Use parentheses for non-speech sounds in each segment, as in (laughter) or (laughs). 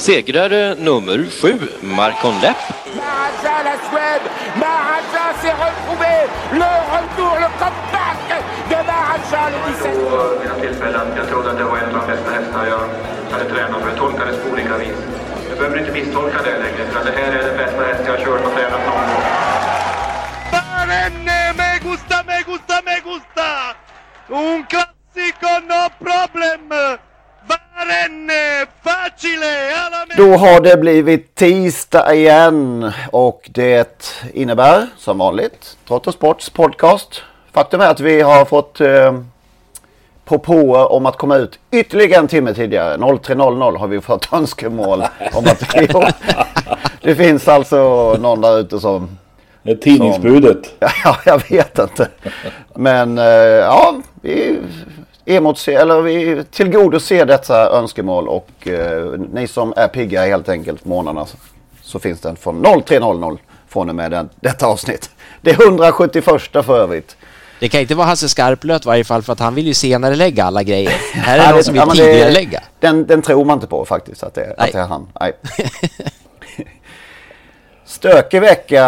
Segrare nummer sju, Marcon Lepp. Maharaja, la Suède Maharaja s'est retrouvé Le retour, le comeback de Maharaja le 17 vid några tillfällen. Jag trodde att det var en av de bästa hästar jag hade tränat för jag tolkades på olika vis. Jag behöver inte misstolka det längre för det här är den bästa häst jag har kört och tränat någon gång. Barenne, me gusta, me gusta, me gusta! Un classico, no problem! Barenne, facile! Alla me- Då har det blivit tisdag igen och det innebär som vanligt Trott och Sports podcast. Faktum är att vi har fått eh, propåer om att komma ut ytterligare en timme tidigare. 03.00 har vi fått (laughs) önskemål om att vi (laughs) Det finns alltså någon där ute som Tidningsbudet. (laughs) Ja, jag vet inte. Men eh, ja, vi emotser, eller vi tillgodoser dessa önskemål och eh, ni som är pigga helt enkelt månaderna så, så finns den från 03.00 från och med den, detta avsnitt. Det är 171 för övrigt. Det kan inte vara Hasse Skarplöt i varje fall för att han vill ju senare lägga alla grejer. Här är det någon som vill ja, tidigare lägga. Den, den tror man inte på faktiskt att det, att det är han. Nej. (laughs) Stökig vecka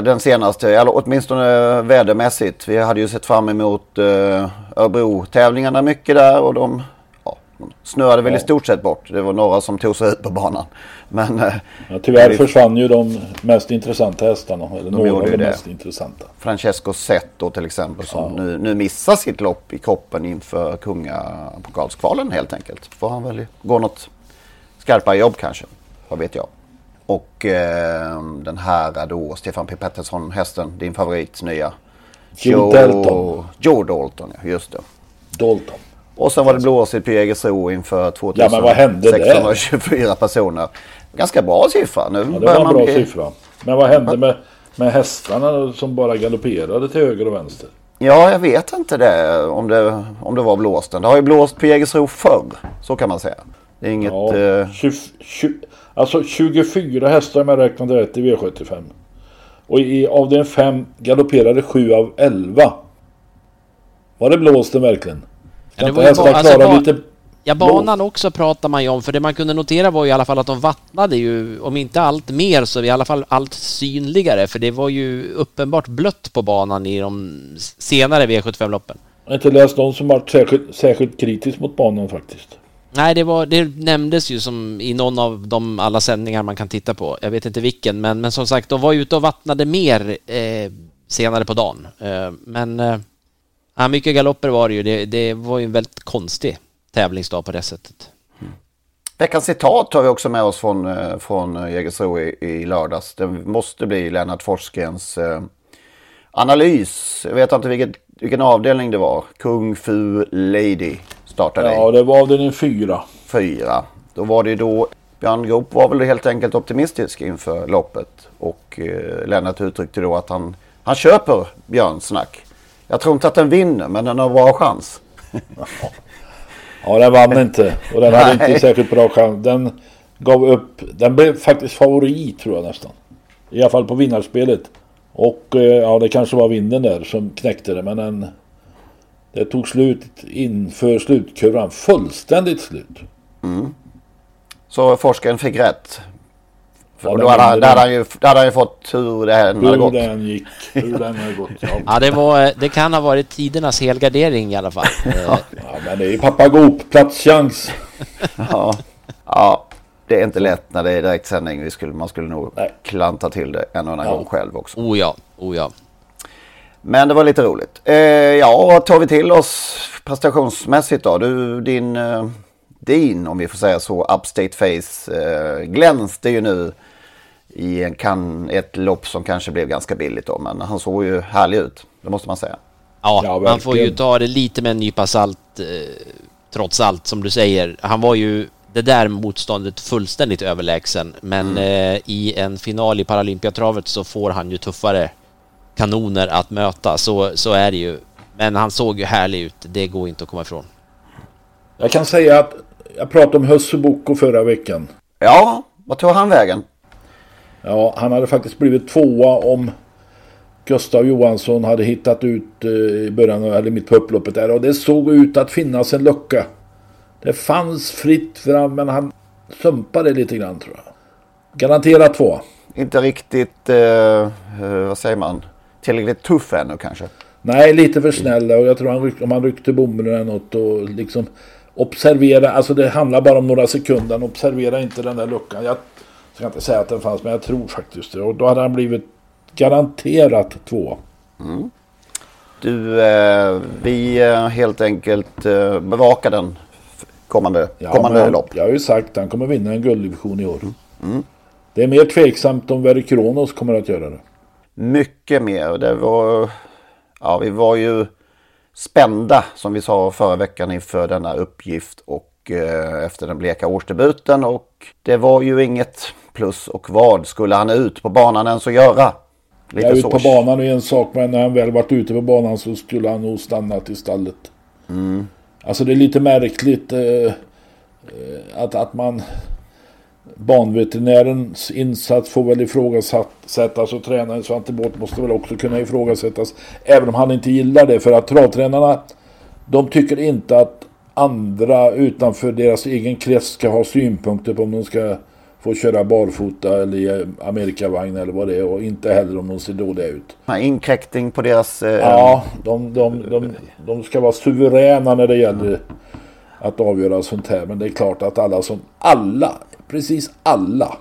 den senaste, eller åtminstone vädermässigt. Vi hade ju sett fram emot uh, Örebro-tävlingarna mycket där och de, ja, de snöade väl i stort sett bort. Det var några som tog sig ut på banan. Men eh, Ja, tyvärr vi- försvann ju de mest intressanta hästarna. Eller De några gjorde av de det. mest intressanta. Francesco Zetto till exempel som nu, nu missar sitt lopp i kroppen inför kungapokalskvalen helt enkelt. Får han väl gå något skarpare jobb kanske. Vad vet jag. Och eh, den här då Stefan P Pettersson hästen, din favorit nya. Joe Dalton. Joe Dalton, ja just det. Dalton. Och sen var det blåsigt på Jägersro inför Ja, men vad hände där? 2624 personer. Ganska bra siffra. Nu Ja, det var en bra bli- siffra. Men vad hände med, med hästarna som bara galopperade till höger och vänster? Ja, jag vet inte det om, det. om det var blåsten. Det har ju blåst på Jägersro förr. Så kan man säga. Det är inget... Ja, eh, 20, 20, alltså 24 hästar om jag räknade rätt i V75. Och i, av den fem galopperade 7 av 11. Var det blåsten verkligen? Ja, det inte hästar alltså, klara ba- lite Ja, banan också pratar man ju om, för det man kunde notera var ju i alla fall att de vattnade ju, om inte allt mer så i alla fall allt synligare, för det var ju uppenbart blött på banan i de senare V75-loppen. Jag har inte läst någon som varit särskilt, särskilt kritisk mot banan faktiskt. Nej, det, var, det nämndes ju som i någon av de alla sändningar man kan titta på. Jag vet inte vilken, men, men som sagt, de var ute och vattnade mer eh, senare på dagen. Eh, men eh, mycket galopper var det ju. Det, det var ju en väldigt konstig tävlingsdag på det sättet. Mm. Veckans citat har vi också med oss från, eh, från Jägersro i, i lördags. Det måste bli Lennart Forsgrens eh, analys. Jag vet inte vilket, vilken avdelning det var. Kung Fu Lady startade Ja, det var avdelning 4. Fyra. Då var det då Björn Goop var väl helt enkelt optimistisk inför loppet. Och eh, Lennart uttryckte då att han, han köper Björns snack. Jag tror inte att den vinner men den har bra chans. (laughs) Ja, den vann inte. Och den hade Nej. inte särskilt bra chans. Den gav upp. Den blev faktiskt favorit tror jag nästan. I alla fall på vinnarspelet. Och eh, ja, det kanske var vinden där som knäckte det. Men den, det tog slut inför slutkurvan. Fullständigt slut. Mm. Så forskaren fick rätt. Ja, och då hade, han, hade han ju, hade han ju fått hur det här hade Hur gått. den gick. Hur den hade gått. Ja. Ja, det, var, det kan ha varit tidernas helgardering i alla fall. (laughs) Ja, men det är ju pappa Goop. Platschans. (laughs) Ja. ja. det är inte lätt när det är direktsändning. Vi skulle, man skulle nog Nej. klanta till det en och annan Ja. gång själv också. Oh ja, oh ja. Men det var lite roligt. Eh, ja, vad tar vi till oss prestationsmässigt då? Du, din, eh, din, om vi får säga så, upstate face eh, glänste ju nu i en, kan, ett lopp som kanske blev ganska billigt då. Men han såg ju härlig ut, det måste man säga. Ja, Ja, man får ju ta det lite med en nypa salt eh, trots allt som du säger. Han var ju det där motståndet fullständigt överlägsen men eh, i en final i Paralympiatravet så får han ju tuffare kanoner att möta. Så, så är det ju. Men han såg ju härlig ut. Det går inte att komma ifrån. Jag kan säga att jag pratade om Husse Boko förra veckan. Ja, vad tog han vägen? Ja, han hade faktiskt blivit tvåa om Gustav Johansson hade hittat ut eh, i början, av- eller mitt på upploppet där. Och det såg ut att finnas en lucka. Det fanns fritt fram, men han sumpade lite grann tror jag. Garanterat tvåa. Inte riktigt, eh, eh, vad säger man, tillräckligt tuff ännu kanske. Nej, lite för snälla och jag tror han ryck, om han ryckte bommen eller något och liksom observera, alltså det handlar bara om några sekunder. Han observera inte den där luckan. Jag ska inte säga att den fanns, men jag tror faktiskt det. Och då hade han blivit garanterat två. Du, eh, vi eh, helt enkelt eh, bevakar den kommande, kommande men lopp. Jag har ju sagt att han kommer vinna en gulddivision i år. Det är mer tveksamt om Verre Kronos kommer att göra det. Mycket mer. Det var, ja, vi var ju spända som vi sa förra veckan inför denna uppgift och eh, efter den bleka årsdebuten och det var ju inget plus och vad skulle han ut på banan ens att göra? Lite ute så. på banan är en sak, men när han väl varit ute på banan så skulle han nog stannat i stallet. Alltså det är lite märkligt eh, eh, att, att man... Banveterinärens insats får väl ifrågasättas och tränaren Svante Båth måste väl också kunna ifrågasättas. Även om han inte gillar det. För att travtränarna de tycker inte att andra utanför deras egen krets ska ha synpunkter på om de ska få köra barfota eller i Amerikavagn eller vad det är. Och inte heller om de ser dåliga ut. Ja, Inkräktning på deras... Eh, Ja, de, de, de, de ska vara suveräna när det gäller att avgöra sånt här. Men det är klart att alla som, alla, precis alla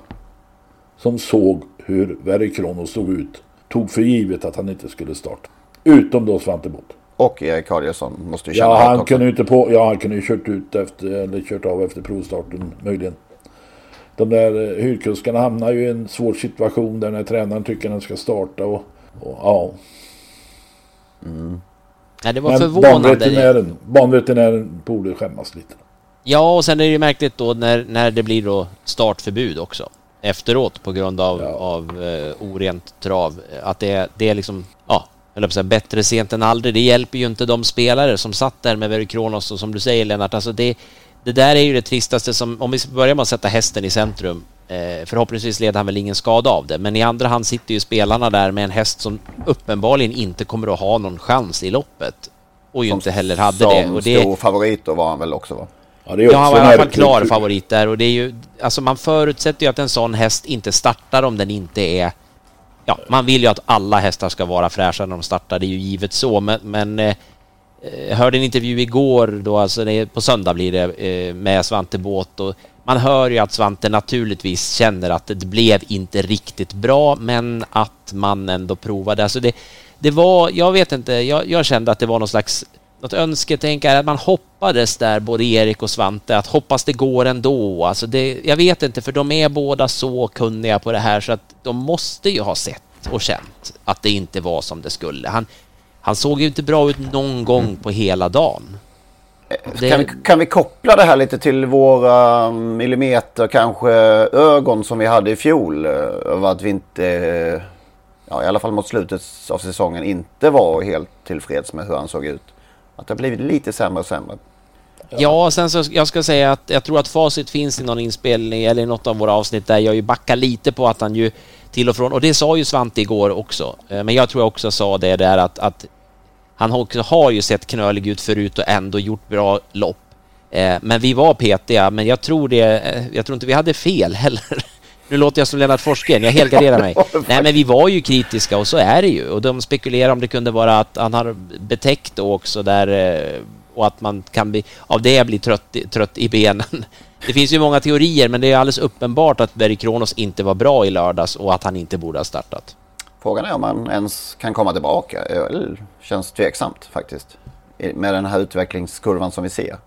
som såg hur Verre Kronos såg ut tog för givet att han inte skulle starta. Utom då Svante Båth. Och Erik Adielsson måste ju känna Ja, han kunde ju inte på, ja, han kunde ju kört ut efter, eller kört av efter provstarten möjligen. De där eh, hyrkuskarna hamnar ju i en svår situation där när tränaren tycker att den ska starta och, och ja. Nej, det var Men förvånande. banveterinären, banveterinären borde skämmas lite. Ja, och sen är det ju märkligt då när, när det blir då startförbud också efteråt på grund av, av eh, orent trav. Att det, det är liksom, ja, eller på säga, bättre sent än aldrig. Det hjälper ju inte de spelare som satt där med Verry Kronos och som du säger Lennart, alltså det, det där är ju det tristaste som, om vi börjar med att sätta hästen i centrum, eh, förhoppningsvis leder han väl ingen skada av det, men i andra hand sitter ju spelarna där med en häst som uppenbarligen inte kommer att ha någon chans i loppet. Och ju inte heller hade som det. Det stor favorit då var han väl också va? Ja, det Ja, han var i alla fall klar favorit där och det är ju, alltså man förutsätter ju att en sån häst inte startar om den inte är, ja, man vill ju att alla hästar ska vara fräscha när de startar, det är ju givet så, men, men eh, jag hörde en intervju igår då, alltså det är, på söndag blir det, eh, med Svante Båt och man hör ju att Svante naturligtvis känner att det blev inte riktigt bra, men att man ändå provade. Alltså det, det var, jag vet inte, jag, jag kände att det var någon slags något önsketänk är att man hoppades där, både Erik och Svante, att hoppas det går ändå. Alltså det, jag vet inte, för de är båda så kunniga på det här så att de måste ju ha sett och känt att det inte var som det skulle. Han, han såg ju inte bra ut någon gång på hela dagen. Det- Kan, vi, kan vi koppla det här lite till våra millimeter kanske ögon som vi hade i fjol? Över att vi inte, ja, i alla fall mot slutet av säsongen, inte var helt tillfreds med hur han såg ut. Att det har blivit lite sämre och sämre. Ja, sen så jag ska säga att jag tror att facit finns i någon inspelning eller i något av våra avsnitt där jag ju backar lite på att han ju till och från, och det sa ju Svante igår också, eh, men jag tror jag också sa det där att, att han också har ju sett knölig ut förut och ändå gjort bra lopp. Eh, men vi var petiga, men jag tror det, eh, jag tror inte vi hade fel (laughs) heller. Nu låter jag som Lennart Forsgren, jag helgarderar mig. (laughs) Nej men vi var ju kritiska och så är det ju. Och de spekulerar om det kunde vara att han har betäckt också där, eh, och att man kan bli, av det bli trött, trött i benen. (laughs) Det finns ju många teorier, men det är alldeles uppenbart att Berry Kronos inte var bra i lördags och att han inte borde ha startat. Frågan är om han ens kan komma tillbaka. Det känns tveksamt faktiskt. Med den här utvecklingskurvan som vi ser.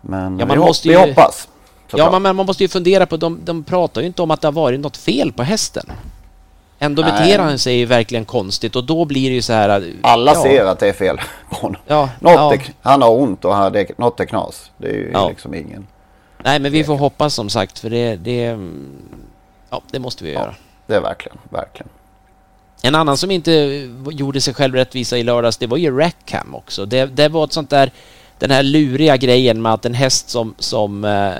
Men ja, man vi, måste ju, vi hoppas. Ja, men man måste ju fundera på, de, de pratar ju inte om att det har varit något fel på hästen. Ändå beter han sig ju verkligen konstigt och då blir det ju så här... Alla ja. ser att det är fel (laughs) på honom. Ja, ja. Är, han har ont och det, något är knas. Det är ju ja. liksom ingen... Nej, men vi får hoppas som sagt för det... det ja, det måste vi göra. det är verkligen, verkligen. En annan som inte gjorde sig själv rättvisa i lördags, det var ju Rackham också. Det, det var ett sånt där... Den här luriga grejen med att en häst som, som eh,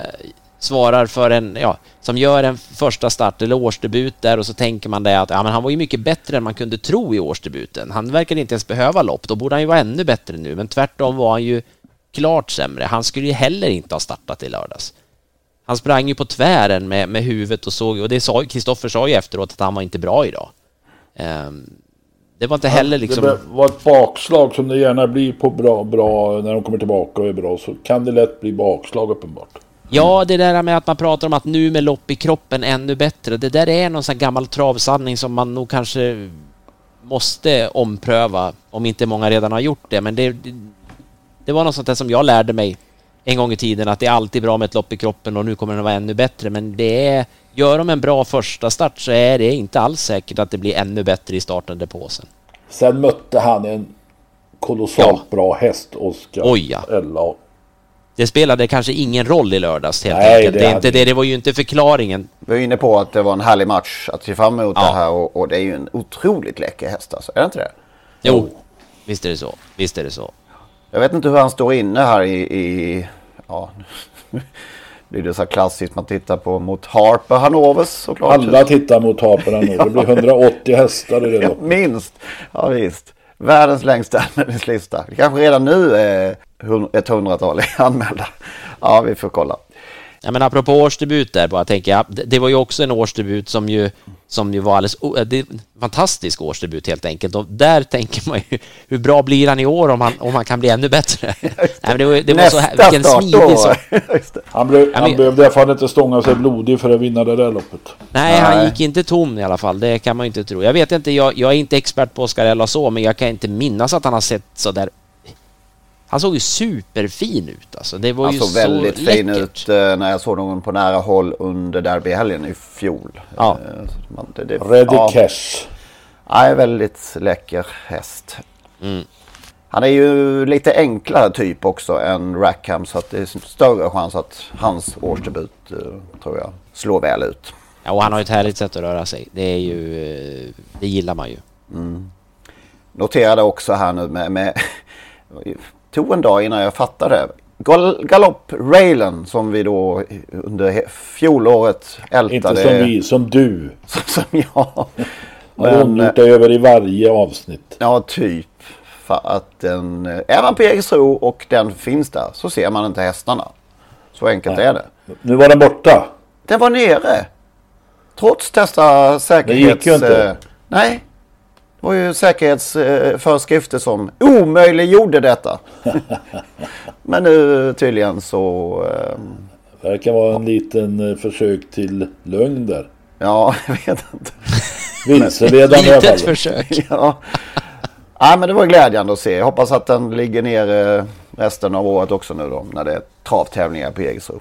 svarar för en, ja, som gör en första start eller årsdebut där och så tänker man det att ja, men han var ju mycket bättre än man kunde tro i årsdebuten. Han verkar inte ens behöva lopp, då borde han ju vara ännu bättre nu, men tvärtom var han ju klart sämre. Han skulle ju heller inte ha startat i lördags. Han sprang ju på tvären med, med huvudet och såg, och det sa Kristoffer sa ju efteråt att han var inte bra idag. Um, det var inte heller liksom... Det var ett bakslag som det gärna blir på bra, bra när de kommer tillbaka och är bra så kan det lätt bli bakslag uppenbart. Ja, det där med att man pratar om att nu med lopp i kroppen ännu bättre. Det där är någon sån gammal travsanning som man nog kanske måste ompröva. Om inte många redan har gjort det. Men det, det var något sånt där som jag lärde mig en gång i tiden. Att det är alltid bra med ett lopp i kroppen och nu kommer den att vara ännu bättre. Men det är, gör de en bra första start så är det inte alls säkert att det blir ännu bättre i startande påsen. Sen mötte han en kolossalt ja. bra häst, Oskar. Ella det spelade kanske ingen roll i lördags helt Nej, enkelt. Det, det, inte det, det var ju inte förklaringen. Vi var inne på att det var en härlig match att se fram emot ja. det här och, och, det är ju en otroligt läcker häst alltså. Är det inte det? Jo, visst är det så. Visst är det så. Jag vet inte hur han står inne här i... i ja, blir (laughs) det så klassiskt man tittar på mot Harper Hanovers såklart. Alla tittar mot Harper Hanover. Det blir (laughs) 180 hästar i det loppet. Minst. Ja visst. Världens längsta (laughs) anmälningslista. Det kanske redan nu är ett hundratal (laughs) anmälda. Ja, vi får kolla. Ja, men apropå årsdebut där bara tänker jag, det var ju också en årsdebut som ju, som ju var alldeles, det är fantastisk årsdebut helt enkelt och där tänker man ju hur bra blir han i år om han, om han kan bli ännu bättre? (laughs) Nej, men det, var, det var så här, vilken smidig så... (laughs) Han, blev, han men... behövde i alla fall inte stånga sig blodig för att vinna det där loppet. Nej, Nej, han gick inte tom i alla fall, det kan man ju inte tro. Jag vet inte, jag, jag är inte expert på Oscar så, men jag kan inte minnas att han har sett så där han såg ju superfin ut alltså. Det var han ju såg så väldigt läckert. fin ut eh, när jag såg honom på nära håll under derbyhelgen i fjol. Ja. Eh, det, det, Ready ja. cash. Ja, väldigt läcker häst. Mm. Han är ju lite enklare typ också än Rackham så att det är större chans att hans årsdebut eh, tror jag slår väl ut. Ja, och han har ju ett härligt sätt att röra sig. Det är ju, det gillar man ju. Mm. Noterade också här nu med, med tog en dag innan jag fattade. Gal galopp Raylan som vi då under fjolåret ältade. Inte som vi, som du. (laughs) som, som jag. (laughs) Har över i varje avsnitt. Ja, typ. För att den, är man på Jägersro och den finns där så ser man inte hästarna. Så enkelt Nej. är det. Nu var den borta. Den var nere. Trots testa säkerhets... Det gick ju inte. Nej, var ju säkerhetsföreskrifter som omöjliggjorde detta. (laughs) Men nu tydligen så... Um, det verkar vara en liten uh, försök till lögn där. Ja, (laughs) jag vet inte. Vilseledande i alla fall. Litet försök. (laughs) ja. Nej, men det var glädjande att se. Jag hoppas att den ligger ner resten av året också nu då. När det är travtävlingar på Jägersro.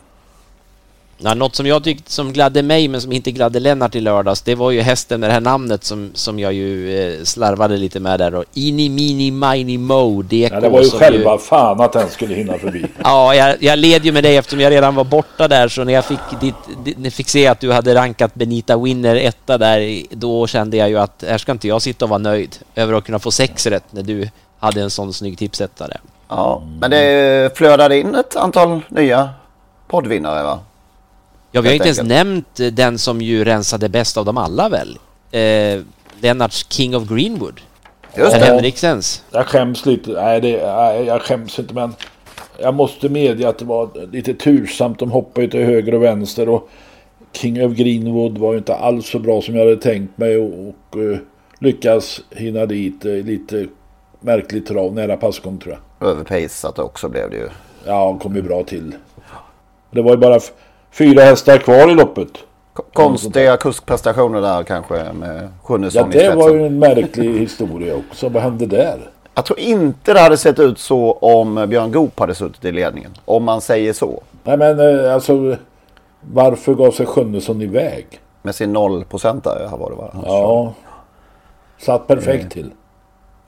Ja, något som jag tyckte som gladde mig men som inte gladde Lennart i lördags det var ju hästen med det här namnet som, som jag ju eh, slarvade lite med där då. Ini Mini Mini Mo DK. Ja, det var ju själva ju... fan att den skulle hinna förbi. (laughs) ja, jag, jag led ju med dig eftersom jag redan var borta där så när jag fick, dit, dit, fick se att du hade rankat Benita Winner etta där då kände jag ju att här ska inte jag sitta och vara nöjd över att kunna få sex rätt när du hade en sån snygg tipsättare. Ja, men det flödade in ett antal nya poddvinnare va? Ja, vi har inte ens nämnt eh, den som ju rensade bäst av dem alla väl? Eh, Lennarts King of Greenwood. Just det. Henriksens. Jag skäms lite. Nej, det, nej, jag skäms inte men jag måste medge att det var lite tursamt. De hoppade till höger och vänster och King of Greenwood var ju inte alls så bra som jag hade tänkt mig och, och uh, lyckas hinna dit uh, lite märkligt trav nära passgång tror jag. Överpejsat också blev det ju. Ja, han kom ju bra till. Det var ju bara fyra hästar kvar i loppet. Konstiga kuskprestationer där kanske med Sjunnesson Ja, det var ju en märklig historia också. Vad hände där? Jag tror inte det hade sett ut så om Björn Goop hade suttit i ledningen. Om man säger så. Nej men eh, alltså varför gav sig Sjunnesson iväg? Med sin nollprocentare var det va? Ja. Satt perfekt till.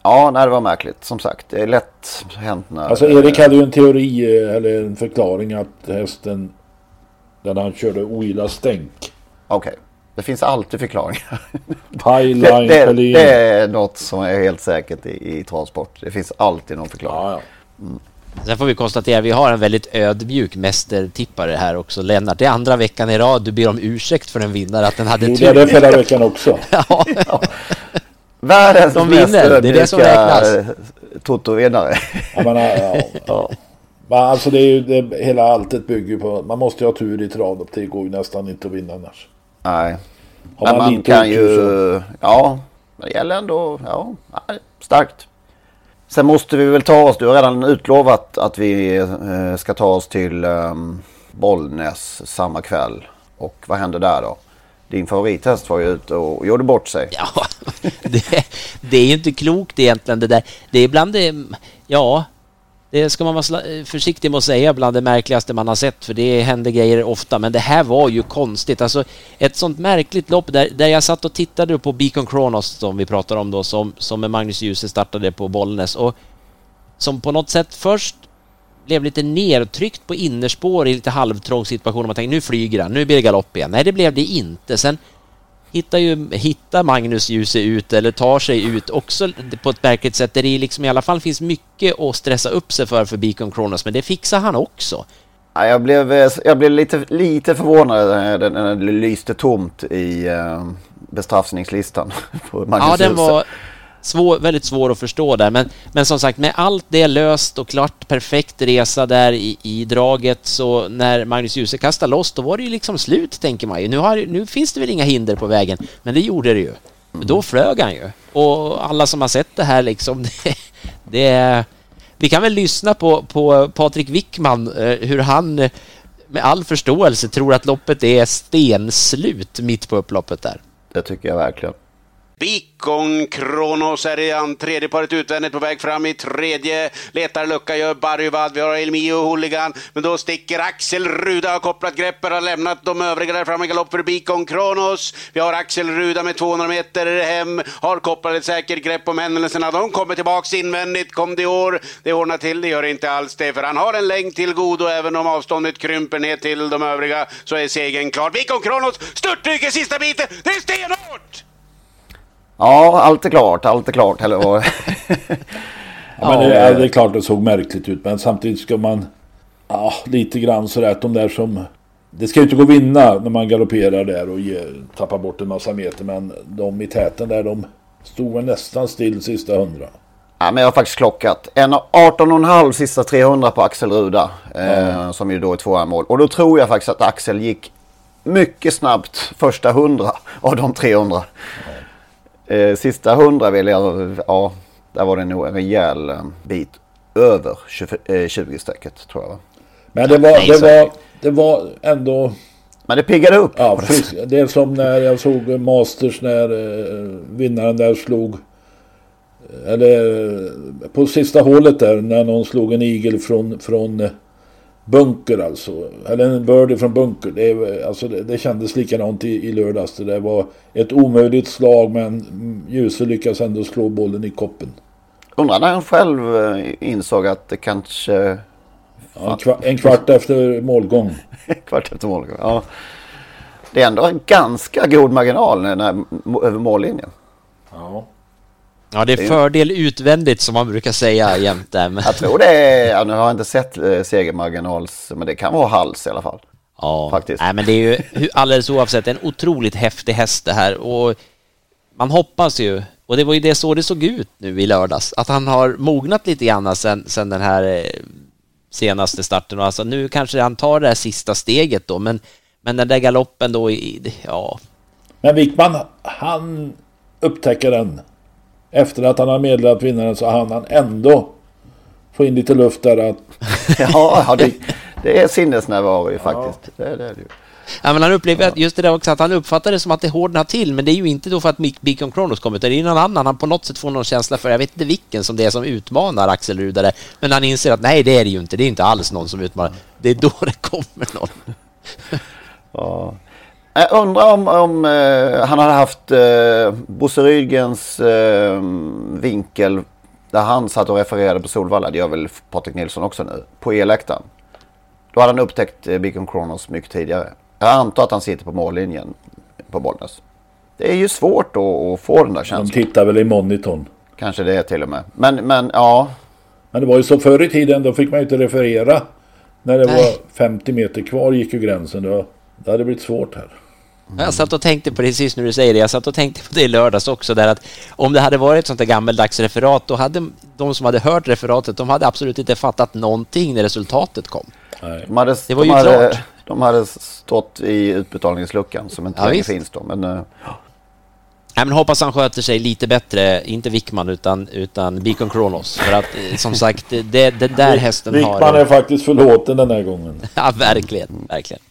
Ja, nej, det var märkligt. Som sagt, det är lätt hänt när... Alltså Erik hade ju en teori eh, eller en förklaring att hästen när han körde ogilla stänk. Okej. Okay. Det finns alltid förklaringar. Highline, det, det, det, är något som är helt säkert i, i transport. Det finns alltid någon förklaring. Ja, ja. Mm. Sen får vi konstatera att vi har en väldigt ödmjuk mästertippare här också. Lennart, det är andra veckan i rad du ber om ursäkt för en vinnare att den hade tur. Det är förra veckan också. (laughs) ja. ja. Världens De vinner, det är det som räknas. Toto-vinnare. ja, men. Men alltså det är ju det, hela alltet bygger på man måste ju ha tur i trav. Det går ju nästan inte att vinna annars. Nej. Har men man, man kan ju... Så... Ja, det gäller ändå... Ja, starkt. Sen måste vi väl ta oss, du har redan utlovat att vi eh, ska ta oss till um, Bollnäs samma kväll. Och vad händer där då? Din favorithäst var ju ute och gjorde bort sig. Ja, (laughs) det, det är ju inte klokt egentligen det där. Det är ibland det, ja, det ska man vara eh, försiktig med att säga bland det märkligaste man har sett för det händer grejer ofta men det här var ju konstigt. Alltså ett sånt märkligt lopp där, där jag satt och tittade på Beacon Kronos som vi pratar om då som, som med Magnus Djuse startade på Bollnäs och som på något sätt först blev lite nedtryckt på innerspår i lite halvtrång situation och man tänkte nu flyger han, nu blir det galopp igen. Nej, det blev det inte. Sen hittar ju hittar Magnus Djuse ut eller tar sig ut också på ett märkligt sätt där det liksom i alla fall finns mycket att stressa upp sig för för Beacon Kronos men det fixar han också. Ja, jag blev, jag blev lite, lite förvånad när det lyste tomt i uh, bestraffningslistan. (laughs) På Magnus ja, den var svår, väldigt svår att förstå där. Men, men som sagt, med allt det löst och klart, perfekt resa där i, i draget, så när Magnus Djuse kastade loss, då var det ju liksom slut, tänker man ju. Nu, har, nu finns det väl inga hinder på vägen, men det gjorde det ju. Mm. Då flög han ju. Och alla som har sett det här liksom, (laughs) det, det vi kan väl lyssna på, på Patrik Wickman, eh, hur han med all förståelse tror att loppet är stenslut mitt på upploppet där. Det tycker jag verkligen. Bikong Kronos är i tredje paret utvändigt på väg fram i tredje. Letar lucka gör Barryvad. Vi har Elmio Hooligan. Men då sticker Axel Ruda har kopplat greppet har lämnat de övriga där framme i galopp för Bikong Kronos. Vi har Axel Ruda med 200 meter hem. Har kopplat ett säkert grepp om händelserna. De kommer tillbaks invändigt. Kom det år. Det ordnar till. Det gör inte alls det. För han har en längd till godo. Även om avståndet krymper ner till de övriga så är segern klar. Bikong Kronos störtdyker sista biten. Det är stenhårt! Ja, allt är klart, allt är klart. Eller vad? (laughs) ja, men det, är, det är klart det såg märkligt ut. Men samtidigt ska man... Ja, lite grann så att de där som... Det ska ju inte gå att vinna när man galopperar där och ge, tappar bort en massa meter. Men de i täten där, de stod väl nästan still sista hundra. Ja, men jag har faktiskt klockat. En 18,5 sista 300 på Axel Ruda. Eh, Som ju då är tvåa mål. Och då tror jag faktiskt att Axel gick mycket snabbt första 100 av de 300. Ja. Eh, sista hundra vill jag, ja, där var det nog en rejäl eh, bit över 20-strecket eh, tror jag. Men det var, det var, det var ändå... Men det piggade upp. Ja, frisk. det är som när jag såg Masters när eh, vinnaren där slog... Eller på sista hålet där när någon slog en igel från, från bunker alltså. Eller en birdie från bunker. Det, alltså, det, det kändes likadant i, i lördags. Det var ett omöjligt slag men Ljuse lyckas ändå slå bollen i koppen. Undrar när han själv eh, insåg att det kanske... Ja, en, kvart, en kvart efter målgång. (laughs) en kvart efter målgång, ja. Det är ändå en ganska god marginal när, över mållinjen. Ja. Ja, det är fördel utvändigt som man brukar säga jämte. Jag tror det är, ja, nu har jag inte sett eh, segermarginals, men det kan vara hals i alla fall. Ja, faktiskt. Nej, men det är ju alldeles oavsett en otroligt häftig häst det här och man hoppas ju, och det var ju det så det såg ut nu i lördags, att han har mognat lite grann sen, sen den här eh, senaste starten och alltså nu kanske han tar det här sista steget då, men, men den där galoppen då, i, ja. Men Wickman, han upptäcker den efter att han har meddelat vinnaren så hann han ändå få in lite luft där. Att... (laughs) ja, ja det, (laughs) det är sinnesnärvaro ju faktiskt. Ja. Det, det är det ju. Ja, men han upplever just det där också att han uppfattar det som att det hårdnar till, men det är ju inte då för att Beacon Kronos kommer, utan det är någon annan han på något sätt får någon känsla för, jag vet inte vilken som det är som utmanar Axel Rudare, men han inser att nej, det är det ju inte, det är inte alls någon som utmanar, det är då det kommer någon. ja. Jag undrar om, om eh, han hade haft eh, Bosse Rydgens eh, vinkel där han satt och refererade på Solvalla, det gör väl Patrik Nilsson också nu, på eläktaren. Då hade han upptäckt eh, Beacon Kronos mycket tidigare. Jag antar att han sitter på mållinjen på Bollnäs. Det är ju svårt att, få den där känslan. De tittar väl i monitorn. Kanske det till och med. Men, men ja. Men det var ju så förr i tiden, då fick man ju inte referera. När det Nej. var 50 meter kvar gick ju gränsen. Då, det hade blivit svårt här. Mm. Jag satt och tänkte på det precis när du säger det. Jag satt och tänkte på det i lördags också där att om det hade varit ett sånt där gammeldags referat då hade de som hade hört referatet de hade absolut inte fattat någonting när resultatet kom. Nej. De hade, det var de ju hade, klart. De hade stått i utbetalningsluckan som inte ja, längre finns då. Men, uh, Nej, men hoppas han sköter sig lite bättre, inte Wickman utan, utan Beacon Kronos. För att eh, som sagt, det, den där (laughs) hästen Wickman har... Wickman är faktiskt förlåten den här gången. (laughs) ja, verkligen, verkligen.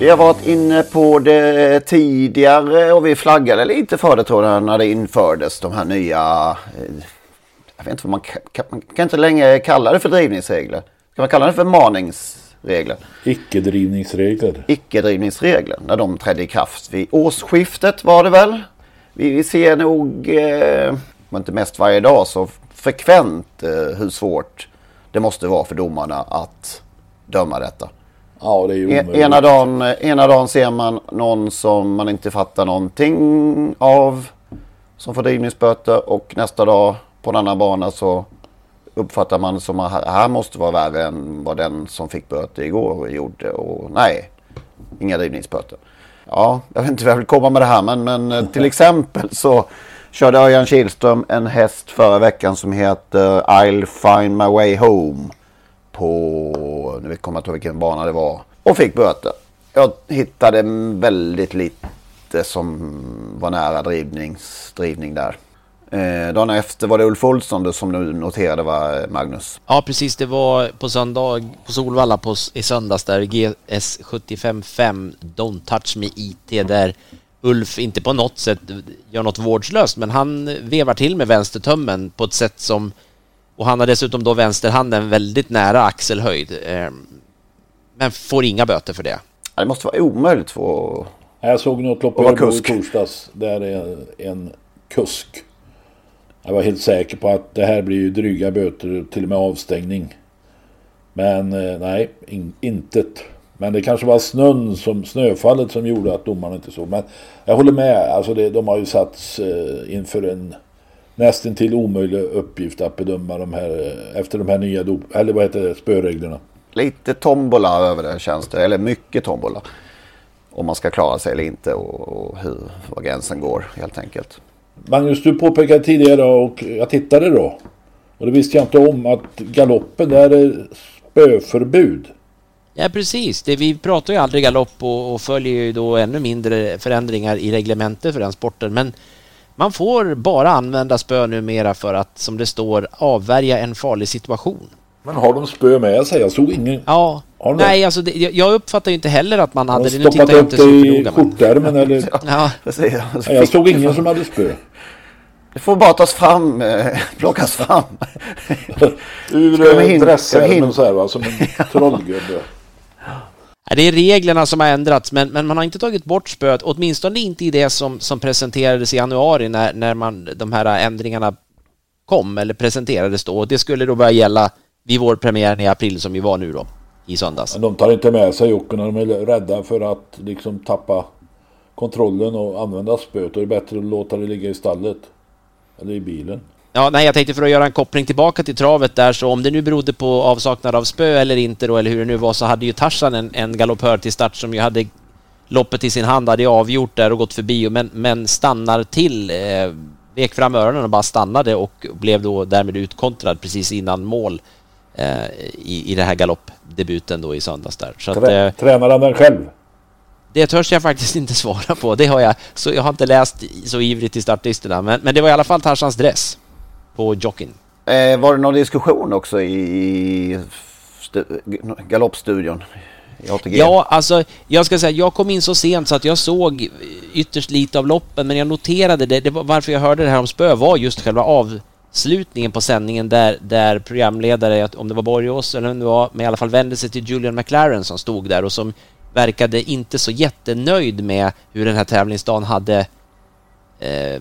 Vi har varit inne på det tidigare och vi flaggade lite för det tror jag när det infördes de här nya eh, jag vet inte vad man kan, man kan inte längre kalla det för drivningsregler. Kan man kalla det för maningsregler? Icke-drivningsregler. Icke-drivningsregler. När de trädde i kraft vid årsskiftet var det väl. Vi, vi ser nog, eh, inte mest varje dag, så frekvent eh, hur svårt det måste vara för domarna att döma detta. Ja, det är ju omöjligt. Ena dagen, ena dagen ser man någon som man inte fattar någonting av som får drivningsböter och nästa dag på en annan bana så uppfattar man som att här måste vara värre än vad den som fick böter igår gjorde. Och nej, inga drivningsböter. Ja, jag vet inte hur jag vill komma med det här men, men eh, till exempel så körde Örjan Kihlström en häst förra veckan som heter I'll find my way home. På, nu kommer jag inte ihåg vilken bana det var. Och fick böter. Jag hittade väldigt lite som var nära drivnings, drivning där. Eh, dagen efter var det Ulf Olsson som du noterade var eh, Magnus. Ja precis, det var på söndag på Solvalla på, i söndags där GS 755 Don't Touch Me IT där Ulf inte på något sätt gör något vårdslöst men han vevar till med vänstertömmen på ett sätt som och han har dessutom då vänsterhanden väldigt nära axelhöjd. Eh, men får inga böter för det. Det måste vara omöjligt för Jag såg något lopp i torsdags där är en kusk jag var helt säker på att det här blir ju dryga böter, till och med avstängning. Men eh, nej, in, intet. Men det kanske var snön som, snöfallet som gjorde att domaren inte såg. Men jag håller med, alltså det, de har ju satts eh, inför en nästan till omöjlig uppgift att bedöma de här efter de här nya dop, eller vad heter det, spöreglerna. Lite tombola över det känns det, eller mycket tombola. Om man ska klara sig eller inte och, och hur, var gränsen går helt enkelt. Magnus, du påpekade tidigare och jag tittade då. Och det visste jag inte om att galoppen där är spöförbud. Ja precis, det, vi pratar ju aldrig galopp och, och följer ju då ännu mindre förändringar i reglementet för den sporten. Men man får bara använda spö numera för att, som det står, avvärja en farlig situation. Men har de spö med sig? Jag såg ingen... Ja. Nej, alltså det, jag uppfattar ju inte heller att man hade det. Nu tittar jag inte så noga. skjortärmen eller? (laughs) ja. Jag såg ingen som hade spö. Det får bara tas fram, eh, plockas fram. Ur dressärmen så här va, som en (laughs) trollgubbe. Det är reglerna som har ändrats, men, men man har inte tagit bort spöet, åtminstone inte i det som, som presenterades i januari när, när man, de här ändringarna kom eller presenterades då. Det skulle då börja gälla vid vårpremiären i april som ju var nu då i söndags. Men de tar inte med sig Jocke när de är rädda för att liksom tappa kontrollen och använda spöet. Då är det bättre att låta det ligga i stallet. Eller i bilen. Ja, nej, jag tänkte för att göra en koppling tillbaka till travet där, så om det nu berodde på avsaknad av spö eller inte då, eller hur det nu var, så hade ju Tarzan en, en galoppör till start som ju hade loppet i sin hand, hade avgjort där och gått förbi, men, men stannar till, eh, vek fram öronen och bara stannade och blev då därmed utkontrad precis innan mål eh, i, i det här galoppdebuten då i söndags där. Så Trä, att, eh, tränar han den själv? Det törs jag faktiskt (laughs) inte svara på. Det har jag, så jag har inte läst så ivrigt i startlistorna. Men, men det var i alla fall Tarzans dress på jockeyn. Eh, var det någon diskussion också i galoppstudion? Ja, alltså jag ska säga, jag kom in så sent så att jag såg ytterst lite av loppen, men jag noterade det. det var, varför jag hörde det här om spö var just själva avslutningen på sändningen där, där programledare, om det var Borgås eller om det var, men i alla fall vände sig till Julian McLaren som stod där och som verkade inte så jättenöjd med hur den här tävlingsdagen hade eh,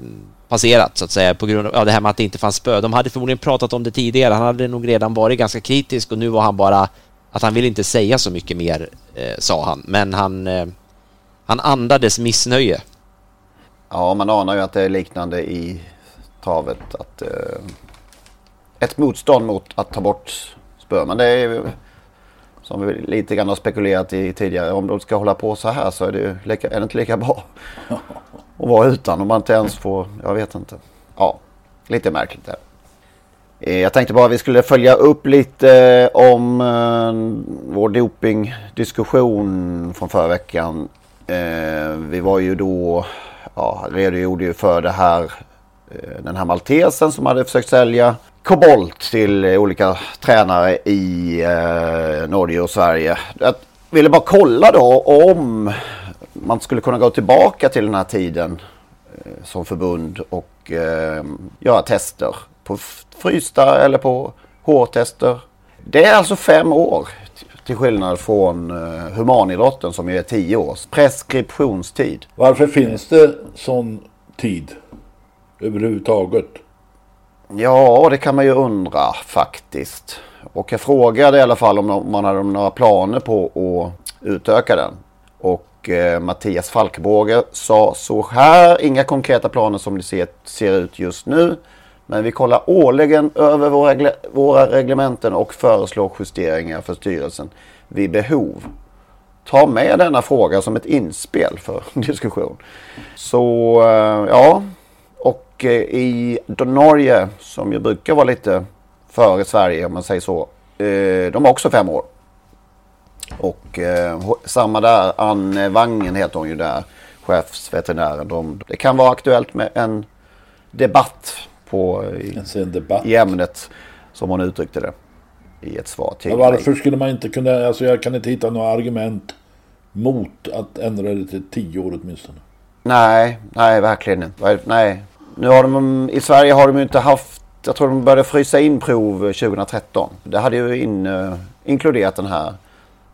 passerat så att säga på grund av ja, det här med att det inte fanns spö. De hade förmodligen pratat om det tidigare. Han hade nog redan varit ganska kritisk och nu var han bara att han vill inte säga så mycket mer, eh, sa han. Men han, eh, han andades missnöje. Ja, man anar ju att det är liknande i travet. Att, eh, ett motstånd mot att ta bort spö. Men det är som vi lite grann har spekulerat i tidigare. Om de ska hålla på så här så är det, lika, är det inte lika bra (laughs) att vara utan. Om man inte ens får, jag vet inte. Ja, lite märkligt där. Eh, jag tänkte bara att vi skulle följa upp lite eh, om eh, vår dopingdiskussion från förra veckan. Vi var ju då, ja, redogjorde ju för det här, den här maltesen som hade försökt sälja kobolt till olika tränare i Norge och Sverige. Jag ville bara kolla då om man skulle kunna gå tillbaka till den här tiden som förbund och göra tester på frysta eller på hårtester. Det är alltså fem år till skillnad från uh, humanidrotten som ju är tio års preskriptionstid. Varför finns det sån tid överhuvudtaget? Ja, det kan man ju undra faktiskt. Och jag frågade i alla fall om man hade några planer på att utöka den. Och eh, Mattias Falkbåge sa så här, inga konkreta planer som det ser, ser ut just nu. Men vi kollar årligen över våra, våra reglementen och föreslår justeringar för styrelsen vid behov. Ta med denna fråga som ett inspel för (laughs) diskussion. Så eh, ja, och eh, i Norge som ju brukar vara lite före Sverige om man säger så. Eh, de har också fem år. Och samma där, Anne Wangen heter hon ju där, chefsveterinären. De, det kan vara aktuellt med en debatt på i, i ämnet som hon uttryckte det i ett svar till ja, Varför skulle man inte kunna, alltså jag kan inte hitta några argument mot att ändra det till tio år åtminstone. Nej, nej verkligen inte. Nej. Nu har de, i Sverige har de ju inte haft, jag tror de började frysa in prov 2013. Det hade ju in, uh, inkluderat den här,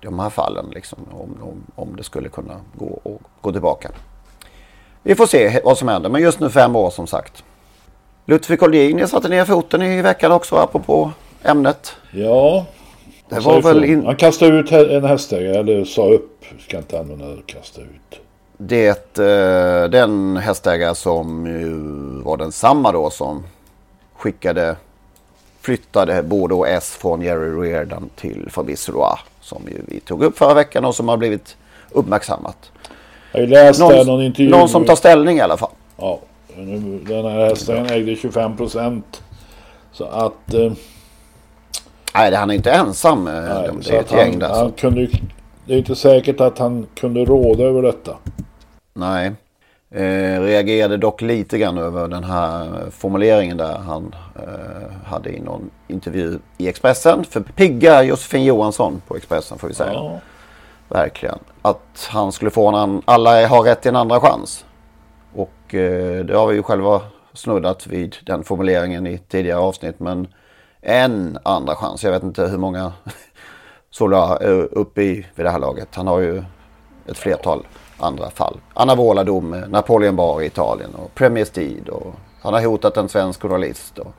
de här fallen liksom, om, om, om det skulle kunna gå, och, gå tillbaka. Vi får se vad som händer, men just nu fem år som sagt. Ludvig Olgin satte ner foten i veckan också apropå ämnet. Ja. Det var väl in... Han kastade ut en hästägare eller sa upp. Ska inte använda det, kasta ut. Det, eh, den hästägare som var densamma då som skickade, flyttade Bordeaux S från Jerry Reardon till Fabrice Roy. Som ju vi tog upp förra veckan och som har blivit uppmärksammat. Jag läste någon, någon intervju. Någon som tar ställning i alla fall. Ja. Den här hästen ägde 25 procent. Så att... Eh, nej, han är inte ensam. Eh, nej, det är ett gäng där. Han kunde, det är inte säkert att han kunde råda över detta. Nej. Eh, reagerade dock lite grann över den här formuleringen där han eh, hade i någon intervju i Expressen. För pigga Josefin Johansson på Expressen får vi säga. Ja. Verkligen. Att han skulle få en alla har rätt till en andra chans. Och eh, det har vi ju själva snuddat vid den formuleringen i tidigare avsnitt. Men en andra chans. Jag vet inte hur många (laughs) Sola är uppe i vid det här laget. Han har ju ett flertal andra fall. Anna Vola dom, Napoleon Bar i Italien och Premier Steed. Och han har hotat en svensk journalist. Och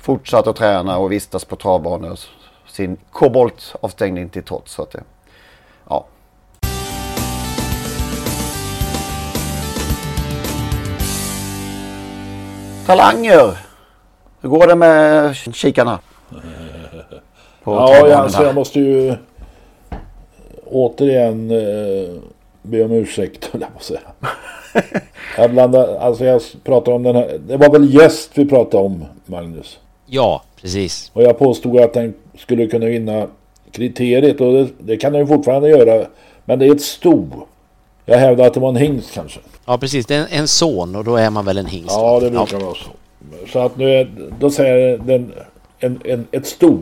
fortsatt att träna och vistas på travbanor. Sin koboltavstängning till trots. Så att det, ja, Talanger! Hur går det med kikarna? ja, alltså, jag måste ju återigen eh, be om ursäkt, (laughs) höll jag på att säga. jag, blandar, alltså jag pratar om den här. Det var väl gäst vi pratade om, Magnus? Ja, precis. Och jag påstod att den skulle kunna vinna kriteriet och det, det kan den ju fortfarande göra. Men det är ett sto. Jag hävdar att det var en hingst kanske. Ja precis, det är en, en son och då är man väl en hingst? Ja, det brukar vara så. Så att nu är, då säger den, en, en, ett sto.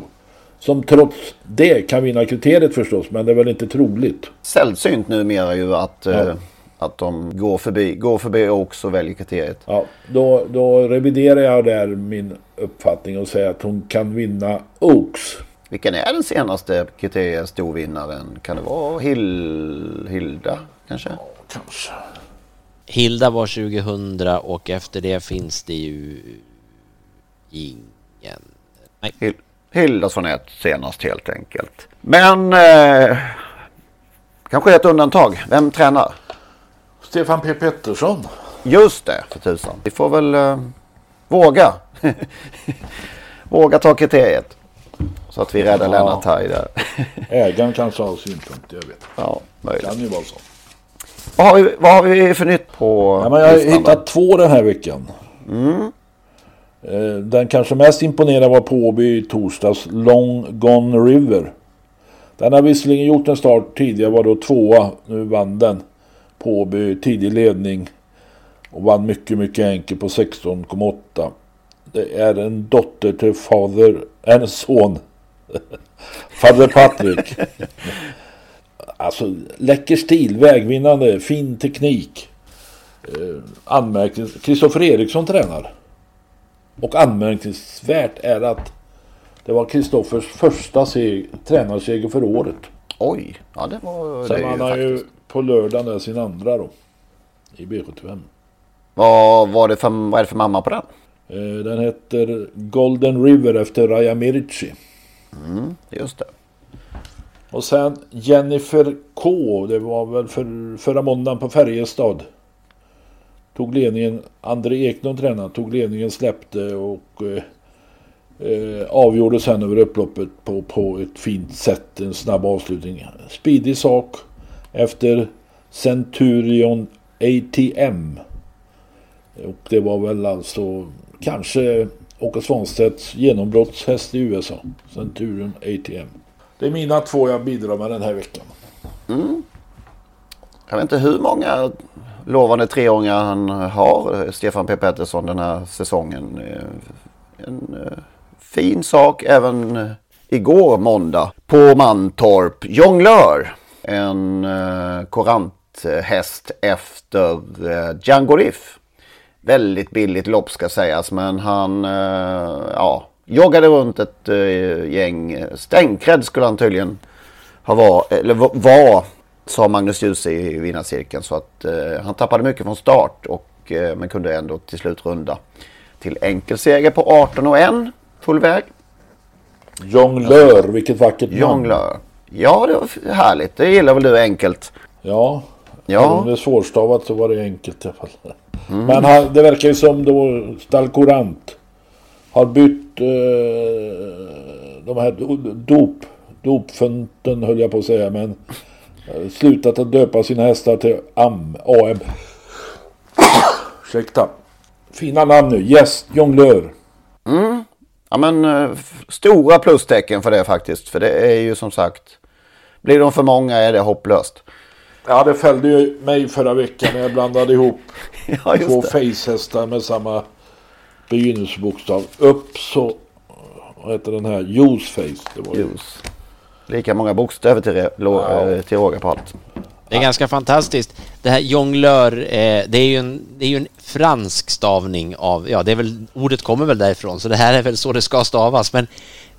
Som trots det kan vinna kriteriet förstås, men det är väl inte troligt. Sällsynt numera ju att, Ja. eh, att de går förbi, går förbi och väljer kriteriet. Ja, då, då reviderar jag där min uppfattning och säger att hon kan vinna Oaks. Vilken är den senaste kriteriestorvinnaren? Kan det vara Hil, Hilda kanske? Kanske. Hilda var 2000 och efter det finns det ju ingen. Nej. Hil, Hilda Svanett senast helt enkelt. Men eh, kanske ett undantag. Vem tränar? Stefan P Pettersson. Just det, för tusan. Vi får väl eh, våga. (laughs) våga ta kriteriet. Så att vi räddar Ja. Lennart här där. (laughs) Ägaren kanske har synpunkter, jag vet. Ja, möjligt. Kan ju vara så. Vad har vi, vad har vi för nytt på Ja, men jag har hittat två den här veckan. Mm. Eh, den kanske mest imponerande var Påby i torsdags, Long Gone River. Den har visserligen gjort en start tidigare, var då tvåa. Nu vann den. Påby tidig ledning. Och vann mycket, mycket enkelt på 16,8. Det är en dotter till fader, en son. (laughs) fader Patrik. (laughs) Alltså läcker stil, vägvinnande, fin teknik. Eh, anmärknings... Kristoffer Eriksson tränar. Och anmärkningsvärt är att det var Kristoffers första seg- tränarseger för året. Oj, ja det var det Sen ju han har ju på lördagen där sin andra då. I B75. Vad var det för, vad är det för mamma på den? Eh, Den heter Golden River efter Raja Mirici. Mm, just det. Och sen Jennifer K. Det var väl för, förra måndagen på Färjestad. Tog ledningen. André Eklund tränade. Tog ledningen, släppte och eh, eh, avgjorde sen över upploppet på, på ett fint sätt. En snabb avslutning. Speedig sak efter Centurion ATM. Och det var väl alltså kanske Åke Svanstedts genombrottshäst i USA. Centurion ATM. Det är mina två jag bidrar med den här veckan. Mm. Jag vet inte hur många lovande treåringar han har, eh, Stefan P Pettersson, den här säsongen. Eh, en eh, fin sak även igår måndag på Mantorp. Jonglör, en koranthäst efter Django Riff. Väldigt billigt lopp ska sägas men han ja, joggade runt ett gäng. Stänkrädd skulle han tydligen ha var, eller var sa Magnus Djuse i vinnarcirkeln. Så att eh, han tappade mycket från start och eh, men kunde ändå till slut runda till enkelseger på 18 och 1 full väg. Jonglör, vilket vackert namn. Jonglör. Ja, det var härligt. Det gillar väl du enkelt? Ja. Ja. Om det är svårstavat så var det enkelt i alla fall. Men han, det verkar ju som då Stalkorant har bytt eh, de här do- dop, dopfunten höll jag på att säga men slutat att döpa sina hästar till AM. AM. Ursäkta. Fina namn nu. Yes, jonglör. Mm. Ja men eh, stora plustecken för det faktiskt. För det är ju som sagt. Blir de för många är det hopplöst. Ja, det fällde ju mig förra veckan när jag blandade ihop (laughs) Ja, just två facehästar med samma begynnelsebokstav. Upp så, vad heter den här, juice face. Det var ju. Juice. Lika många bokstäver till, lo- eh, till råga på allt. Det är ganska fantastiskt. Det här jonglör, eh, det är ju en, det är ju en fransk stavning av, ja det är väl, ordet kommer väl därifrån, så det här är väl så det ska stavas. Men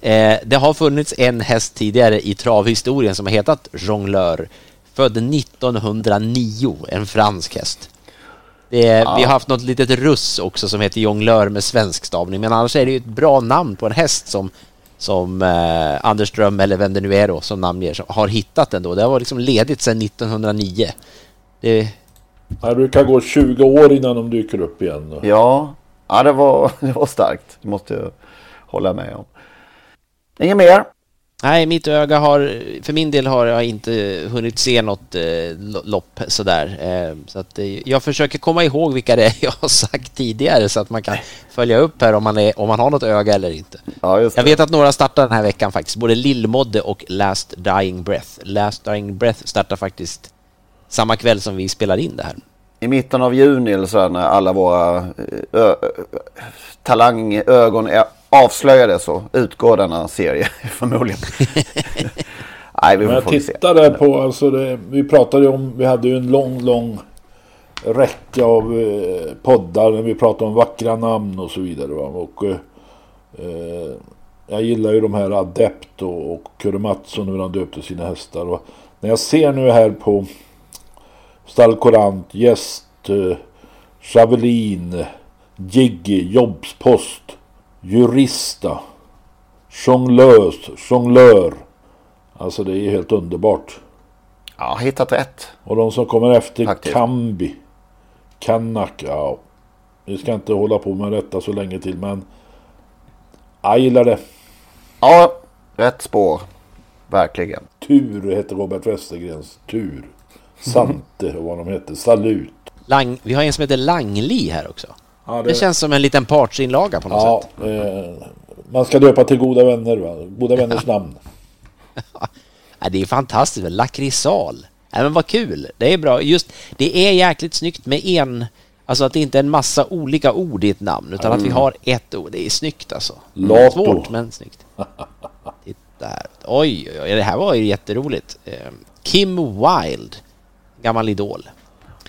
eh, det har funnits en häst tidigare i travhistorien som har hetat jonglör. Född 1909, en fransk häst. Det Ja. Vi har haft något litet russ också som heter jonglör med svensk stavning, men annars är det ju ett bra namn på en häst som som eh, Anders Ström eller vem det nu är då som namnger som har hittat ändå. Det har varit liksom ledigt sedan 1909. Det, Det brukar gå 20 år innan de dyker upp igen. Ja, ja det, var, (laughs) det var starkt. Det måste jag hålla med om. Inget mer? Nej, mitt öga har, för min del har jag inte hunnit se något eh, lo- lopp sådär. Eh, så att eh, jag försöker komma ihåg vilka det är (laughs) jag har sagt tidigare så att man kan följa upp här om man, är, om man har något öga eller inte. Ja, Jag vet att några startar den här veckan faktiskt, både Lillmodde och Last Dying Breath. Last Dying Breath startar faktiskt samma kväll som vi spelar in det här. I mitten av juni eller så när alla våra eh, ö, talangögon är avslöjade så utgår denna serie (laughs) förmodligen. (laughs) Nej, vi får Men jag tittade på, alltså det, vi pratade om, vi hade ju en lång, lång räcka av eh, poddar när vi pratade om vackra namn och så vidare. Va? Och, eh, jag gillar ju de här Adept och, och Kurre Mattsson hur han döpte sina hästar. Och när jag ser nu här på Stallkorant, Gäst, eh, Javelin, Jiggy, Jobbspost, Jurista, Jonglös, Jonglör. Alltså det är helt underbart. Ja, hittat rätt. Och de som kommer efter Faktiskt. Kambi. Kanak, ja. Vi ska inte hålla på med detta så länge till men jag gillar det. Ja, rätt spår. Verkligen. Tur heter Robert Westergrens Tur. Sante (laughs) och vad de heter. Salut. Lang, vi har en som heter Langli här också. Ja, det... det... känns som en liten partsinlaga på något ja, sätt. Eh, man ska döpa till goda vänner. Va? Goda vänners (laughs) namn. ja, det är fantastiskt. Lakrisal. Ja, men vad kul. Det är bra. Just det är jäkligt snyggt med en Alltså att det inte är en massa olika ord i ett namn utan mm. att vi har ett ord. Det är snyggt alltså. Lato. Svårt men snyggt. (laughs) Titta här. Oj, oj, oj, det här var ju jätteroligt. Eh, Kim Wilde, gammal idol.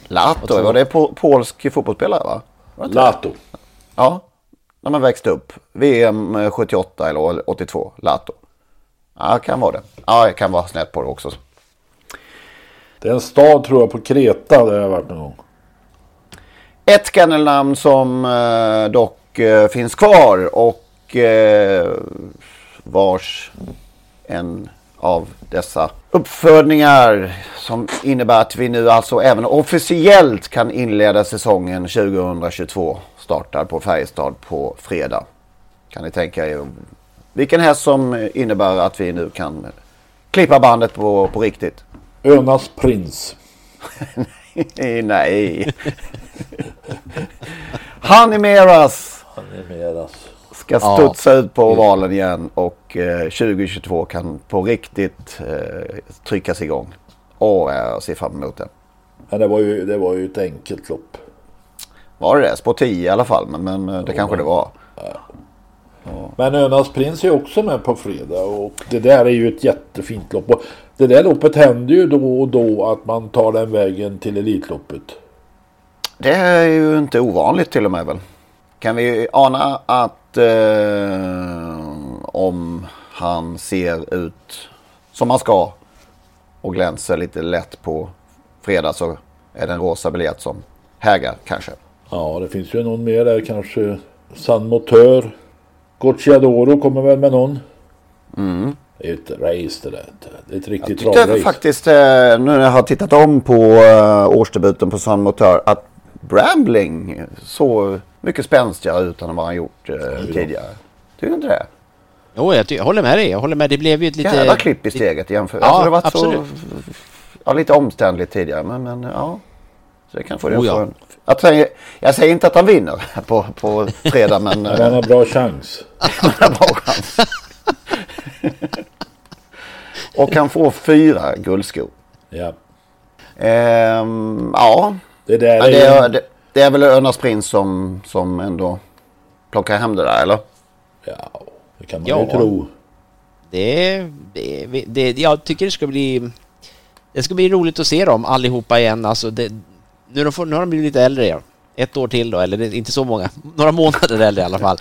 Lato, var det polsk fotbollsspelare va? Lato. Ja, när man växte upp. VM 78 eller 82, Lato. Ja, kan vara det. Ja, jag kan vara snett på det också. Det är en stad tror jag på Kreta där jag varit någon gång. Ett kennelnamn som eh, dock eh, finns kvar och eh, vars en av dessa uppfödningar som innebär att vi nu alltså även officiellt kan inleda säsongen 2022 startar på Färjestad på fredag. Kan ni tänka er vilken häst som innebär att vi nu kan klippa bandet på, på riktigt? Önas prins. (laughs) Nej. Hanimeras. Hanimeras. Ska studsa ja. ut på ovalen igen och eh, 2022 kan på riktigt eh, tryckas igång. Och jag ser fram emot det. Ja, det, var ju, det var ju ett enkelt lopp. Var det det? Spår 10 i alla fall, men, men eh, det ja, kanske det var. Ja. Ja. Men Önas prins är också med på fredag och det där är ju ett jättefint lopp. Och det där loppet händer ju då och då att man tar den vägen till Elitloppet. Det är ju inte ovanligt till och med väl. Kan vi ana att eh, om han ser ut som han ska och glänser lite lätt på fredag så är det en rosa biljett som hägar kanske. Ja, det finns ju någon mer där kanske. San Motör. Gocciadoro kommer väl med någon. Mm. Det är ett race det där. Det är ett riktigt jag tyckte faktiskt, eh, nu när jag har tittat om på uh, årsdebuten på Sun Motör, att Brambling så mycket spänstigare ut än vad han gjort uh, tidigare. Tycker du inte det? Jo, jag, jag håller med dig. Jag håller med. Det blev ju ett lite... Jävla klipp i steget jämfört. Ja, alltså, det var absolut. Så, ja, lite omständligt tidigare, men, men ja. Så det kan få oh, ja. en... jag, säger, jag säger inte att han vinner (laughs) på, på fredag, men... (laughs) han har bra chans. (laughs) han har bra chans. Och han får fyra guldskor. Ja. Ehm, ja. Det, där ja, det, är, det, det är väl Örnas Prins som, som ändå plockar hem det där, eller? Ja, det kan man ja. ju tro. Det, det, det, jag tycker det ska bli... Det ska bli roligt att se dem allihopa igen. Alltså det, nu, får, nu har de blivit lite äldre igen. Ett år till då, eller inte så många. (laughs) Några månader äldre i alla fall.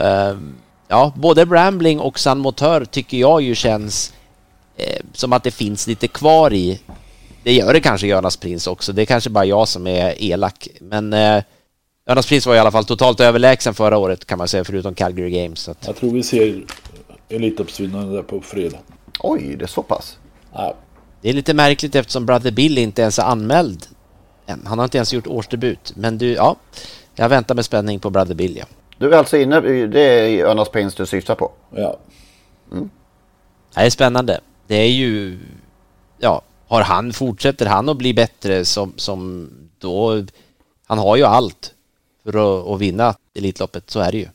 Uh, ja, både Brambling och San Motör tycker jag ju känns eh, som att det finns lite kvar i. Det gör det kanske Jonas Prins också. Det är kanske bara jag som är elak. Men eh, Jonas Prins var i alla fall totalt överlägsen förra året kan man säga, förutom Calgary Games. Att... Jag tror vi ser Elitloppsvinnaren där på fredag. Oj, det är så pass? Ja. Det är lite märkligt eftersom Brother Bill inte ens är anmäld än. Han har inte ens gjort årsdebut. Men du, ja, jag väntar med spänning på Brother Bill, ja. Du är alltså inne, det är Jonas Prins du syftar på? Ja. Mm. Det är spännande det är ju, ja, har han, fortsätter han att bli bättre som, som då, han har ju allt för att, att vinna Elitloppet, så är det ju.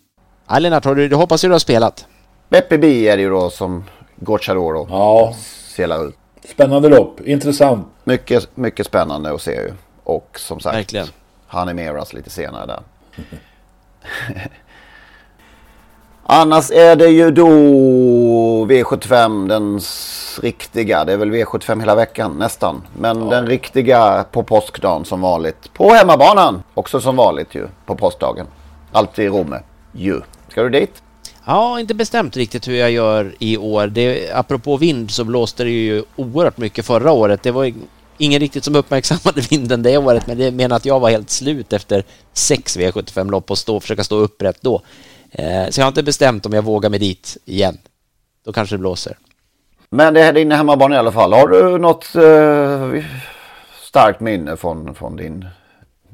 Ja, Lennart, har du, du hoppas ju du har spelat. Beppe B är det ju då som Gocciadoro ja. selar ut. Spännande lopp, intressant. Mycket, mycket spännande att se ju. Och som sagt, Verkligen. han animeras lite senare där. (laughs) Annars är det ju då V75, den riktiga. Det är väl V75 hela veckan nästan. Men den riktiga på påskdagen som vanligt. På hemmabanan. Också som vanligt ju på påskdagen. Alltid i Romme. Ju. Ska du dit? Ja, inte bestämt riktigt hur jag gör i år. Det, apropå vind så blåste det ju oerhört mycket förra året. Det var ingen riktigt som uppmärksammade vinden det året, men det menar att jag var helt slut efter sex V75-lopp och stå, försöka stå upprätt då. Eh, så jag har inte bestämt om jag vågar mig dit igen. Då kanske det blåser. Men det är din hemmabana i alla fall. Har du något eh, starkt minne från, från din,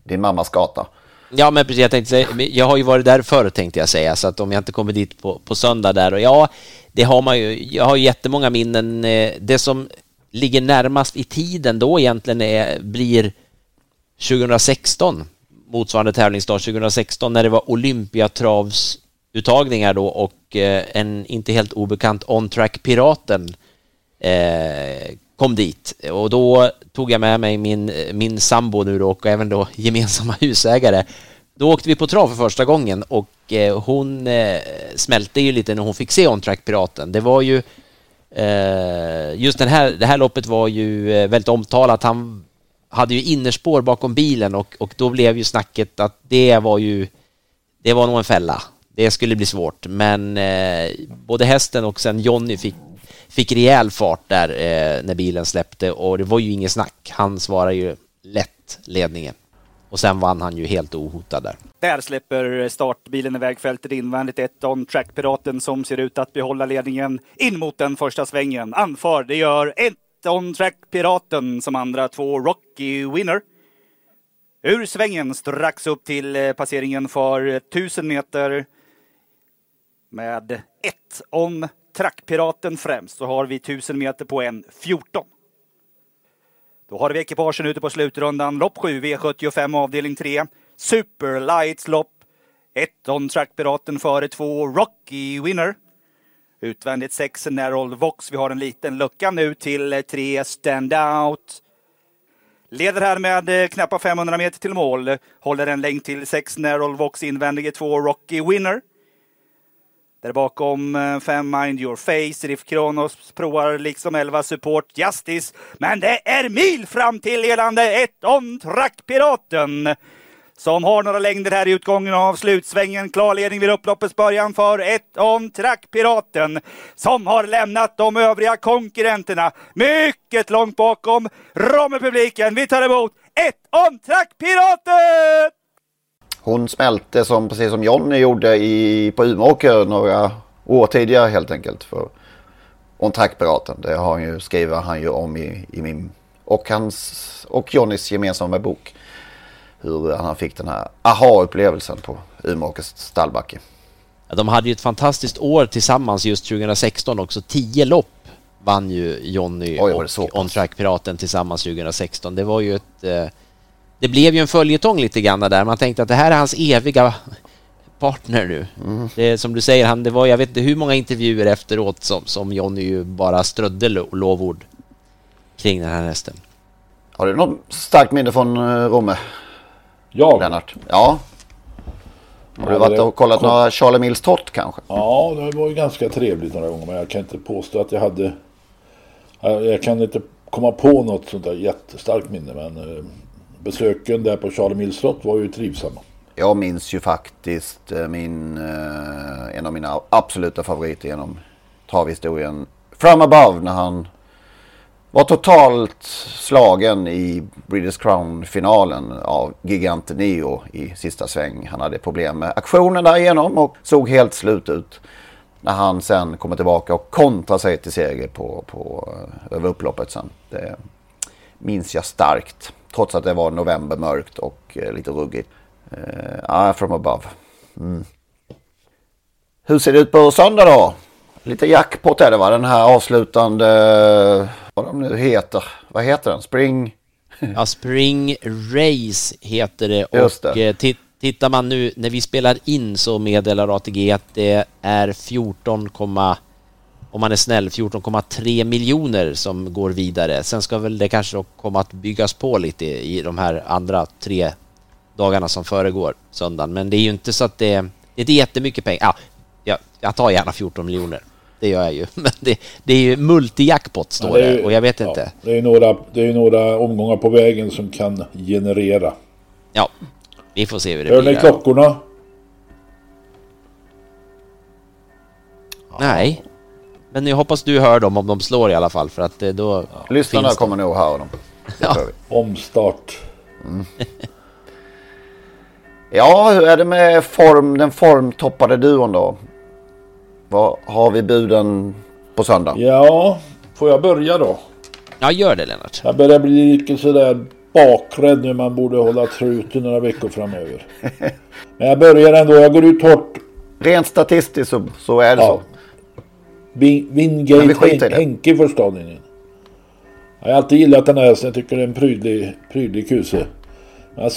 din mammas gata? Ja, men precis. Jag, tänkte säga, jag har ju varit där förr tänkte jag säga, så att om jag inte kommer dit på, på söndag där och ja, det har man ju. Jag har ju jättemånga minnen. Eh, Det som ligger närmast i tiden då egentligen är, blir 2016, motsvarande tävlingsdag 2016, när det var uttagningar då och eh, en inte helt obekant on-track Piraten eh, kom dit och då tog jag med mig min, min sambo nu då och även då (laughs) gemensamma husägare. Då åkte vi på trav för första gången och eh, hon smälte ju lite när hon fick se On-Track Piraten. Det var ju just den här, det här loppet var ju väldigt omtalat. Han hade ju innerspår bakom bilen och, och då blev ju snacket att det var ju det var nog en fälla. Det skulle bli svårt, men eh, både hästen och sen Jonny fick, fick rejäl fart där eh, när bilen släppte och det var ju inget snack. Han svarade ju lätt ledningen och sen vann han ju helt ohotad där. Där släpper startbilen iväg fältet invändigt ett on track-piraten som ser ut att behålla ledningen in mot den första svängen. Anfar, det gör ett on track-piraten som andra två Rocky Winner. Ur svängen strax upp till eh, passeringen för 1000 meter. Med ett om Trackpiraten främst så har vi 1000 meter på en 14. Då har vi ekipagen ute på slutrundan. Lopp 7, V75 avdelning 3. Superlights lopp. 1 on Trackpiraten före 2 Rocky Winner. Utvändigt 6 Nerold Vox. Vi har en liten lucka nu till 3 Standout. Leder här med eh, knappa knappt 500 meter till mål. Håller en längd till 6 Nerold Vox invändige 2 Rocky Winner. Där bakom eh, fem Mind Your Face, Riff Kronos provar liksom 11 Support Justice. Men det är mil fram till ledande ett on track Piraten. Som har några längder här i utgången av slutsvängen. Klar ledning vid upploppets början för ett on track Piraten. Som har lämnat de övriga konkurrenterna mycket långt bakom. Romme-publiken, vi tar emot ett on track Piraten! Hon smälte som, precis som Jonny gjorde i, på Umeåker några år tidigare helt enkelt. För On Track-piraten. Det har han ju, skriver han ju om i, i min och hans och Jonnys gemensamma bok. Hur han fick den här aha-upplevelsen på Umeåkers stallbacke. De hade ju ett fantastiskt år tillsammans just 2016 också. Tio lopp vann ju Jonny och On Track Piraten tillsammans 2016. Det var ju ett... Eh, det blev ju en följetong lite grann där. Man tänkte att det här är hans eviga partner nu. Mm. Det som du säger, han, det var jag vet inte hur många intervjuer efteråt som, som Jonny ju bara strödde lo, lovord kring den här hästen. Har du något starkt minne från uh, Romme? Jag? Lennart? Ja. Har du varit och kollat några Charlie Mills Tott kanske? Ja, det var ju ganska trevligt några gånger men jag kan inte påstå att jag hade... Jag jag kan inte komma på något sånt där jättestarkt minne men eh, besöken där på Charlie Mills slott var ju trivsamma. Jag minns ju faktiskt eh, min, eh, en av mina absoluta favoriter genom travhistorien. From above när han var totalt slagen i British Crown-finalen av giganten Neo i sista sväng. Han hade problem med aktionen därigenom och såg helt slut ut. När han sen kommer tillbaka och kontrar sig till seger på, på, eh, över upploppet sen. Det minns jag starkt. Trots att det var november mörkt och eh, lite ruggigt. Uh, from above. Mm. Hur ser det ut på söndag då? Lite jackpot är det va? Den här avslutande, vad de nu heter. Vad heter den? Spring? Ja, Spring Race heter det Just och det. eh, ti- tittar man nu när vi spelar in så meddelar ATG att det är 14, om man är snäll, 14,3 miljoner som går vidare. Sen ska väl det kanske komma att byggas på lite i de här andra tre dagarna som föregår söndagen. Men det är ju inte så att det, det är inte jättemycket pengar. Ja, jag, jag tar gärna 14 miljoner. Det gör jag ju. (laughs) Men det, det är ju multijackpot står ja, det, och jag vet ja, inte. Det är, några, det är några omgångar på vägen som kan generera. Ja, vi får se hur det Hör blir. Hör ni klockorna? Nej. Men jag hoppas du hör dem om de slår i alla fall för att då... Ja. Lyssnarna kommer nog höra dem. Ja. Omstart. Mm. (laughs) ja, hur är det med form, den formtoppade duon då? Vad har vi buden på söndag? Ja, får jag börja då? Ja, gör det Lennart. Jag börjar bli lite sådär bakrädd nu. Man borde hålla truten några veckor framöver. (laughs) Men jag börjar ändå. Jag går ut hårt. Rent statistiskt så, så är det ja. så. Wingate Henke i första avdelningen. Jag har alltid gillat den här så jag tycker det är en prydlig, prydlig kuse. Jag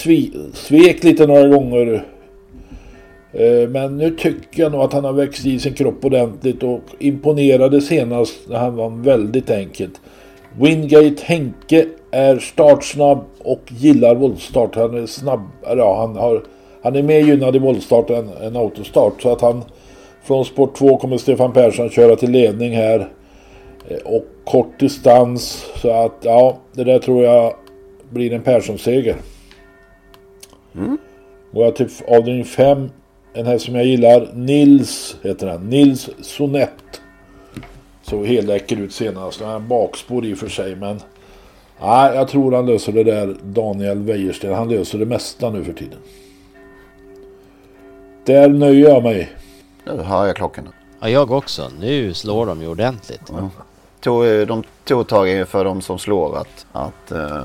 svek lite några gånger. Eh, men nu tycker jag nog att han har växt i sin kropp ordentligt och imponerade senast när han var väldigt enkelt. Wingate Henke är startsnabb och gillar voltstart. Han är snabb. Ja, han, har, han är mer gynnad i voltstart än, än autostart. Så att han från sport 2 kommer Stefan Persson köra till ledning här. Eh, och kort distans. Så att ja, det där tror jag blir en Persson-seger. Mm. Går jag till avdelning 5. En här som jag gillar. Nils heter han. Nils Sonett. Såg helläcker ut senast. Han har bakspår i och för sig men. Nej, jag tror han löser det där Daniel Wäjersten. Han löser det mesta nu för tiden. Där nöjer jag mig. Nu hör jag klockorna. Ja, jag också. Nu slår de ju ordentligt. Ja. de tog tag för de som slår att, att uh,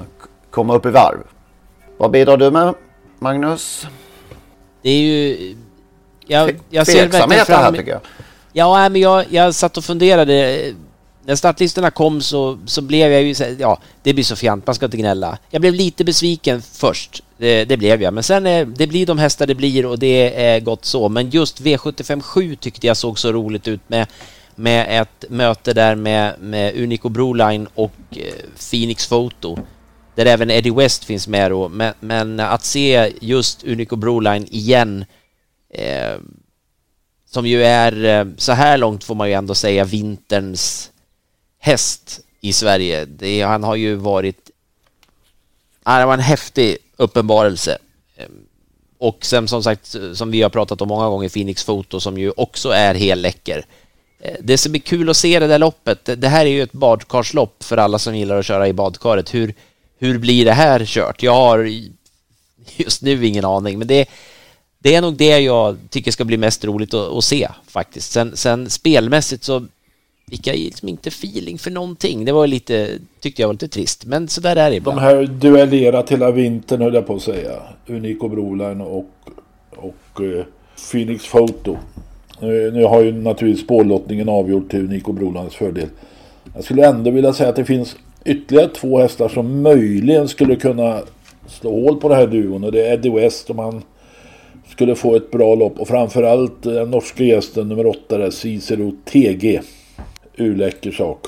komma upp i varv. Vad bidrar du med, Magnus? Det är ju... Jag, jag ser verkligen fram... här tycker jag. Ja, men jag, jag satt och funderade. När startlistorna kom så, så blev jag ju ja, det blir så fjant, man ska inte gnälla. Jag blev lite besviken först, det, det blev jag. Men sen, det blir de hästar det blir och det är gott så. Men just V75 7 tyckte jag såg så roligt ut med, med ett möte där med, med Unico Broline och eh, Phoenix Photo. Där även Eddie West finns med då. Men, men att se just Unico Broline igen eh, som ju är, eh, så här långt får man ju ändå säga, vinterns häst i Sverige. Det, han har ju varit... Äh, det var en häftig uppenbarelse. Ehm, och sen som sagt, som vi har pratat om många gånger, Phoenix Foto som ju också är helläcker. Ehm, det som är kul att se det där loppet, det här är ju ett badkarslopp för alla som gillar att köra i badkaret. Hur, hur blir det här kört? Jag har just nu ingen aning, men det, det är nog det jag tycker ska bli mest roligt att, att se faktiskt. Sen, sen spelmässigt så fick jag liksom inte feeling för någonting. Det var lite, tyckte jag var lite trist, men så där är det ibland. De här duellerat hela vintern höll jag på att säga. Unico Broline och, och uh, Phoenix Photo. Nu, nu, har ju naturligtvis spårlottningen avgjort till Unico Brolines fördel. Jag skulle ändå vilja säga att det finns ytterligare två hästar som möjligen skulle kunna slå hål på det här duon och det är Eddie West om han skulle få ett bra lopp och framförallt den norska gästen nummer åtta där, Cicero TG urläcker sak.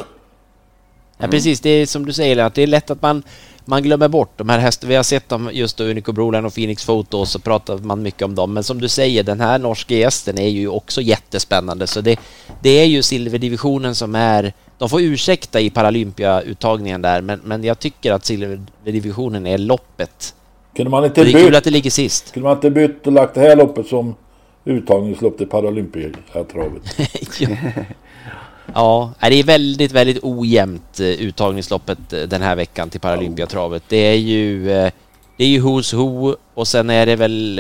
Ja precis, det är som du säger att det är lätt att man, man glömmer bort de här hästarna. Vi har sett dem just då, Unico Broline och Phoenix Photo och så pratar man mycket om dem. Men som du säger, den här norska gästen är ju också jättespännande. Så det, det är ju silverdivisionen som är... De får ursäkta i Paralympia-uttagningen där, men, men jag tycker att silverdivisionen är loppet. Kunde man inte det är bytt, kul att det ligger sist. Kunde man inte bytt och lagt det här loppet som uttagningslopp till Paralympia-travet? (laughs) ja. Det är väldigt, väldigt ojämnt eh, uttagningsloppet eh, den här veckan till Paralympiatravet. Det är ju eh, det är ju Who's Who och sen är det väl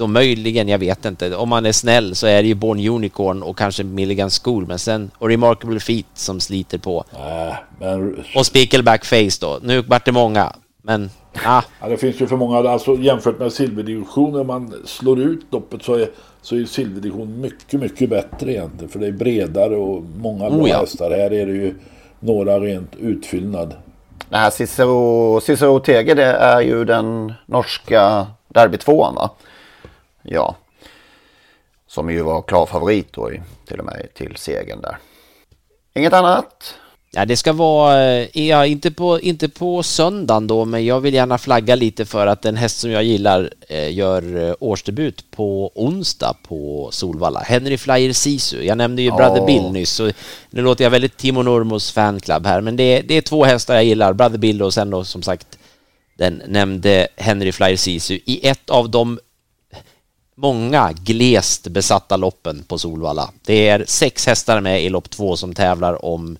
då möjligen, jag vet inte, om man är snäll så är det ju Born Unicorn och kanske Milligan School, men sen och Remarkable Feet som sliter på. Äh, men... Och Spickleback Face då. Nu vart det många, men ah. ja. Det finns ju för många, alltså jämfört med silverdivisionen, man slår ut loppet så är så är silverdivision mycket, mycket bättre egentligen. För det är bredare och många bra oh, ja. hästar. Här är det ju några rent utfyllnad. Här Cicero, Cicero Tege det är ju den norska derbytvåan va? Ja. Som ju var klar favorit då till och med till segern där. Inget annat? Ja, det ska vara, eh, ja, inte på, inte på söndagen då, men jag vill gärna flagga lite för att en häst som jag gillar eh, gör eh, årsdebut på onsdag på Solvalla. Henry Flyer Sisu. Jag nämnde ju Brother Oh. Bill nyss, så nu låter jag väldigt Timo Nurmos fanclub här, men det, är- det är två hästar jag gillar, Brother Bill och sen då som sagt den nämnde Henry Flyer Sisu i ett av de många glest besatta loppen på Solvalla. Det är sex hästar med i lopp två som tävlar om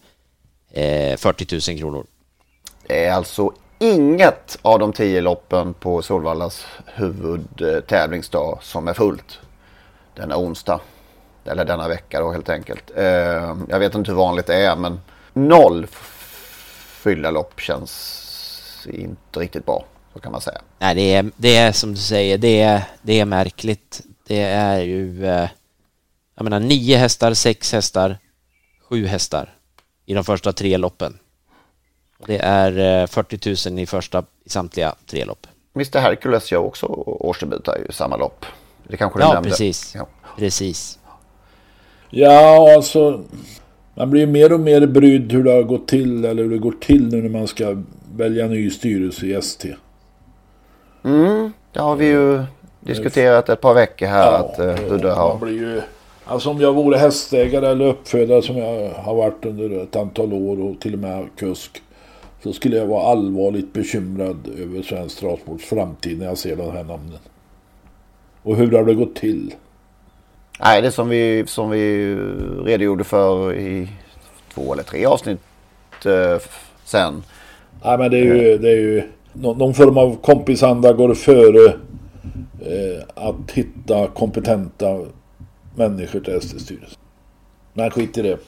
eh, 40 000 kronor. Det är alltså inget av de tio loppen på Solvallas huvudtävlingsdag som är fullt denna onsdag. Eller denna vecka då helt enkelt. Eh, Jag vet inte hur vanligt det är men noll fyllda lopp känns inte riktigt bra. Så kan man säga. Nej, det är, det är som du säger, det är, det är märkligt. Det är ju, eh, jag menar nio hästar, sex hästar, sju hästar i de första tre loppen. Det är eh, 40 000 i första, i samtliga tre lopp. Mr Hercules gör också årsdebut här i samma lopp. Det kanske du Ja, nämnde. precis. Ja. Precis. Ja, alltså. Man blir mer och mer brydd hur det har gått till eller hur det går till nu när man ska välja ny styrelse i ST. Mm, det har vi ju diskuterat ett par veckor här att eh, hur det har... Man blir ju... Alltså om jag vore hästägare eller uppfödare som jag har varit under ett antal år och till och med kusk. Så skulle jag vara allvarligt bekymrad över svensk travsports framtid när jag ser de här namnen. Och hur har det gått till? Nej, det som vi, som vi redogjorde för i två eller tre avsnitt eh, sen. Nej men det är ju, det är ju nå- någon form av kompisanda går före eh, att hitta kompetenta människor till ST-styrelsen. Men skit i det.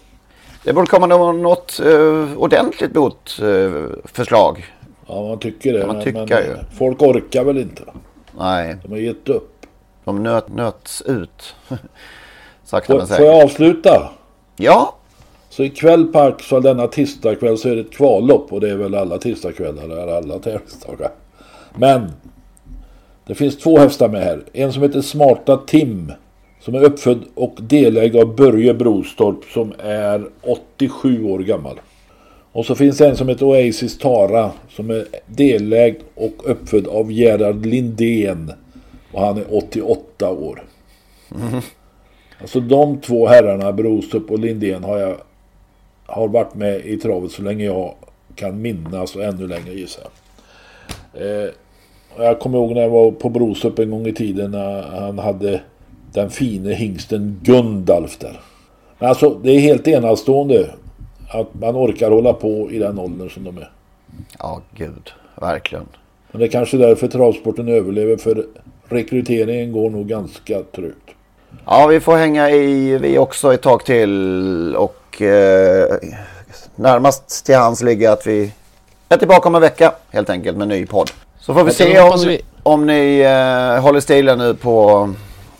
Det borde komma nå- något eh, ordentligt motförslag. Ja man tycker det. Man men- men, eh, Folk orkar väl inte. Nej, De har gett upp. de nöt, nöts ut. (laughs) Sakta Får, men får säkert. jag avsluta? Ja, Så ikväll på Axvall denna tisdagkväll så är det ett kvallopp och det är väl alla tisdagskvällar eller alla tävlingsdagar. Men det finns två hästar med här. En som heter Smarta Tim som är uppfödd och delägd av Börje Brostorp som är 87 år gammal. Och så finns det en som heter Oasis Tara som är delägd och uppfödd av Gerhard Lindén och han är 88 år. Alltså de två herrarna, Brostrup och Lindén, har jag har varit med i travet så länge jag kan minnas och ännu längre gissar jag. Eh, jag kommer ihåg när jag var på Brostrup en gång i tiden när han hade den fine hingsten Gundalf där. Men alltså det är helt enastående att man orkar hålla på i den åldern som de är. ja gud, verkligen. Men det är kanske därför travsporten överlever för rekryteringen går nog ganska trögt. Ja, vi får hänga i vi också ett tag till och eh, närmast till hands ligger att vi är tillbaka om en vecka helt enkelt med en ny podd. Så får vi se om, vi. om ni eh, håller stilen nu på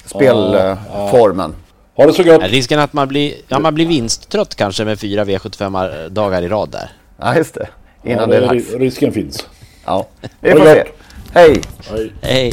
spelformen. Ha det så gott! Risken att man blir, ja, man blir vinsttrött kanske med fyra V75 dagar i rad där. Ja, just det. Innan Ja, det är det- dags. risken finns. Ja, vi får se. Hej! Hej. Hej!